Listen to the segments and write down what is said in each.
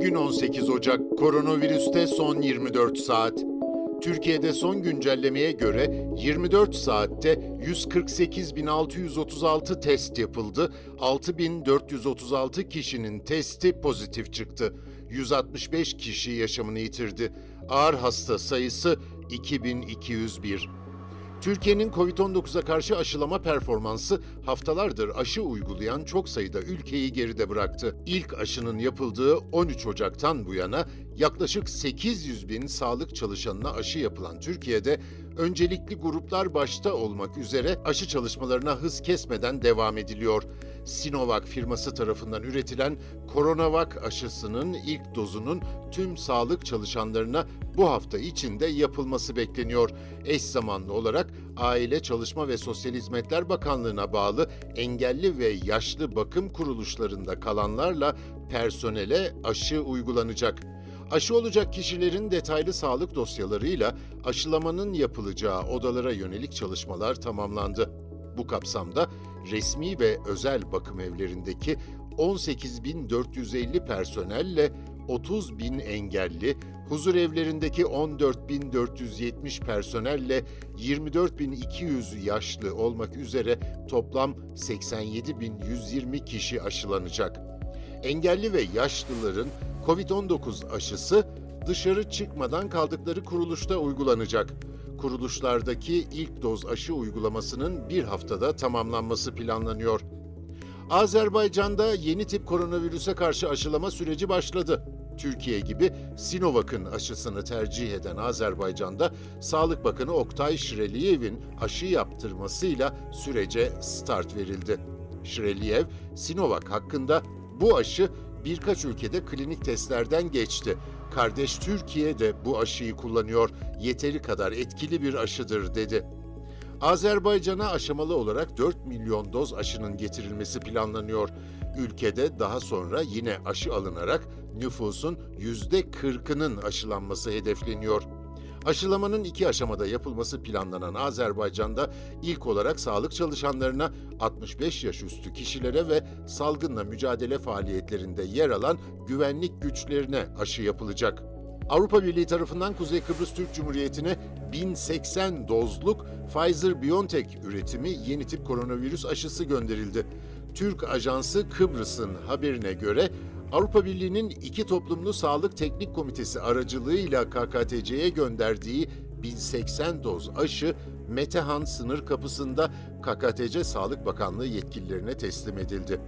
Bugün 18 Ocak, koronavirüste son 24 saat. Türkiye'de son güncellemeye göre 24 saatte 148.636 test yapıldı. 6.436 kişinin testi pozitif çıktı. 165 kişi yaşamını yitirdi. Ağır hasta sayısı 2201. Türkiye'nin Covid-19'a karşı aşılama performansı haftalardır aşı uygulayan çok sayıda ülkeyi geride bıraktı. İlk aşının yapıldığı 13 Ocak'tan bu yana yaklaşık 800 bin sağlık çalışanına aşı yapılan Türkiye'de öncelikli gruplar başta olmak üzere aşı çalışmalarına hız kesmeden devam ediliyor. Sinovac firması tarafından üretilen Coronavac aşısının ilk dozunun tüm sağlık çalışanlarına bu hafta içinde yapılması bekleniyor. Eş zamanlı olarak Aile Çalışma ve Sosyal Hizmetler Bakanlığı'na bağlı engelli ve yaşlı bakım kuruluşlarında kalanlarla personele aşı uygulanacak. Aşı olacak kişilerin detaylı sağlık dosyalarıyla aşılamanın yapılacağı odalara yönelik çalışmalar tamamlandı. Bu kapsamda resmi ve özel bakım evlerindeki 18.450 personelle 30 bin engelli, huzur evlerindeki 14.470 personelle 24.200 yaşlı olmak üzere toplam 87.120 kişi aşılanacak. Engelli ve yaşlıların COVID-19 aşısı dışarı çıkmadan kaldıkları kuruluşta uygulanacak. Kuruluşlardaki ilk doz aşı uygulamasının bir haftada tamamlanması planlanıyor. Azerbaycan'da yeni tip koronavirüse karşı aşılama süreci başladı. Türkiye gibi Sinovac'ın aşısını tercih eden Azerbaycan'da Sağlık Bakanı Oktay Şireliyev'in aşı yaptırmasıyla sürece start verildi. Şireliyev, Sinovac hakkında bu aşı birkaç ülkede klinik testlerden geçti. Kardeş Türkiye de bu aşıyı kullanıyor, yeteri kadar etkili bir aşıdır dedi. Azerbaycan'a aşamalı olarak 4 milyon doz aşının getirilmesi planlanıyor. Ülkede daha sonra yine aşı alınarak nüfusun %40'ının aşılanması hedefleniyor. Aşılamanın iki aşamada yapılması planlanan Azerbaycan'da ilk olarak sağlık çalışanlarına, 65 yaş üstü kişilere ve salgınla mücadele faaliyetlerinde yer alan güvenlik güçlerine aşı yapılacak. Avrupa Birliği tarafından Kuzey Kıbrıs Türk Cumhuriyeti'ne 1080 dozluk Pfizer-BioNTech üretimi yeni tip koronavirüs aşısı gönderildi. Türk ajansı Kıbrıs'ın haberine göre Avrupa Birliği'nin iki toplumlu sağlık teknik komitesi aracılığıyla KKTC'ye gönderdiği 1080 doz aşı Metehan sınır kapısında KKTC Sağlık Bakanlığı yetkililerine teslim edildi.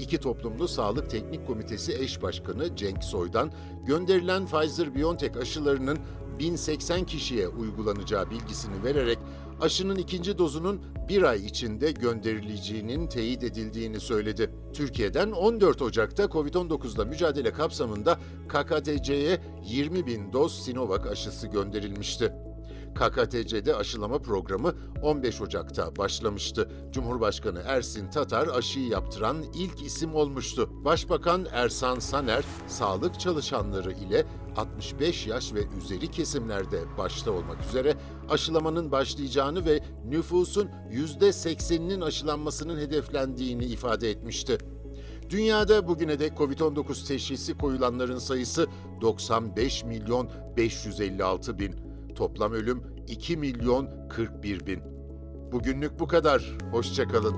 İki Toplumlu Sağlık Teknik Komitesi eş başkanı Cenk Soy'dan gönderilen Pfizer-BioNTech aşılarının 1080 kişiye uygulanacağı bilgisini vererek aşının ikinci dozunun bir ay içinde gönderileceğinin teyit edildiğini söyledi. Türkiye'den 14 Ocak'ta COVID-19'la mücadele kapsamında KKTC'ye 20 bin doz Sinovac aşısı gönderilmişti. KKTC'de aşılama programı 15 Ocak'ta başlamıştı. Cumhurbaşkanı Ersin Tatar aşıyı yaptıran ilk isim olmuştu. Başbakan Ersan Saner, sağlık çalışanları ile 65 yaş ve üzeri kesimlerde başta olmak üzere aşılamanın başlayacağını ve nüfusun %80'inin aşılanmasının hedeflendiğini ifade etmişti. Dünyada bugüne dek COVID-19 teşhisi koyulanların sayısı 95 milyon 556 bin. Toplam ölüm 2 milyon 41 bin. Bugünlük bu kadar. Hoşçakalın.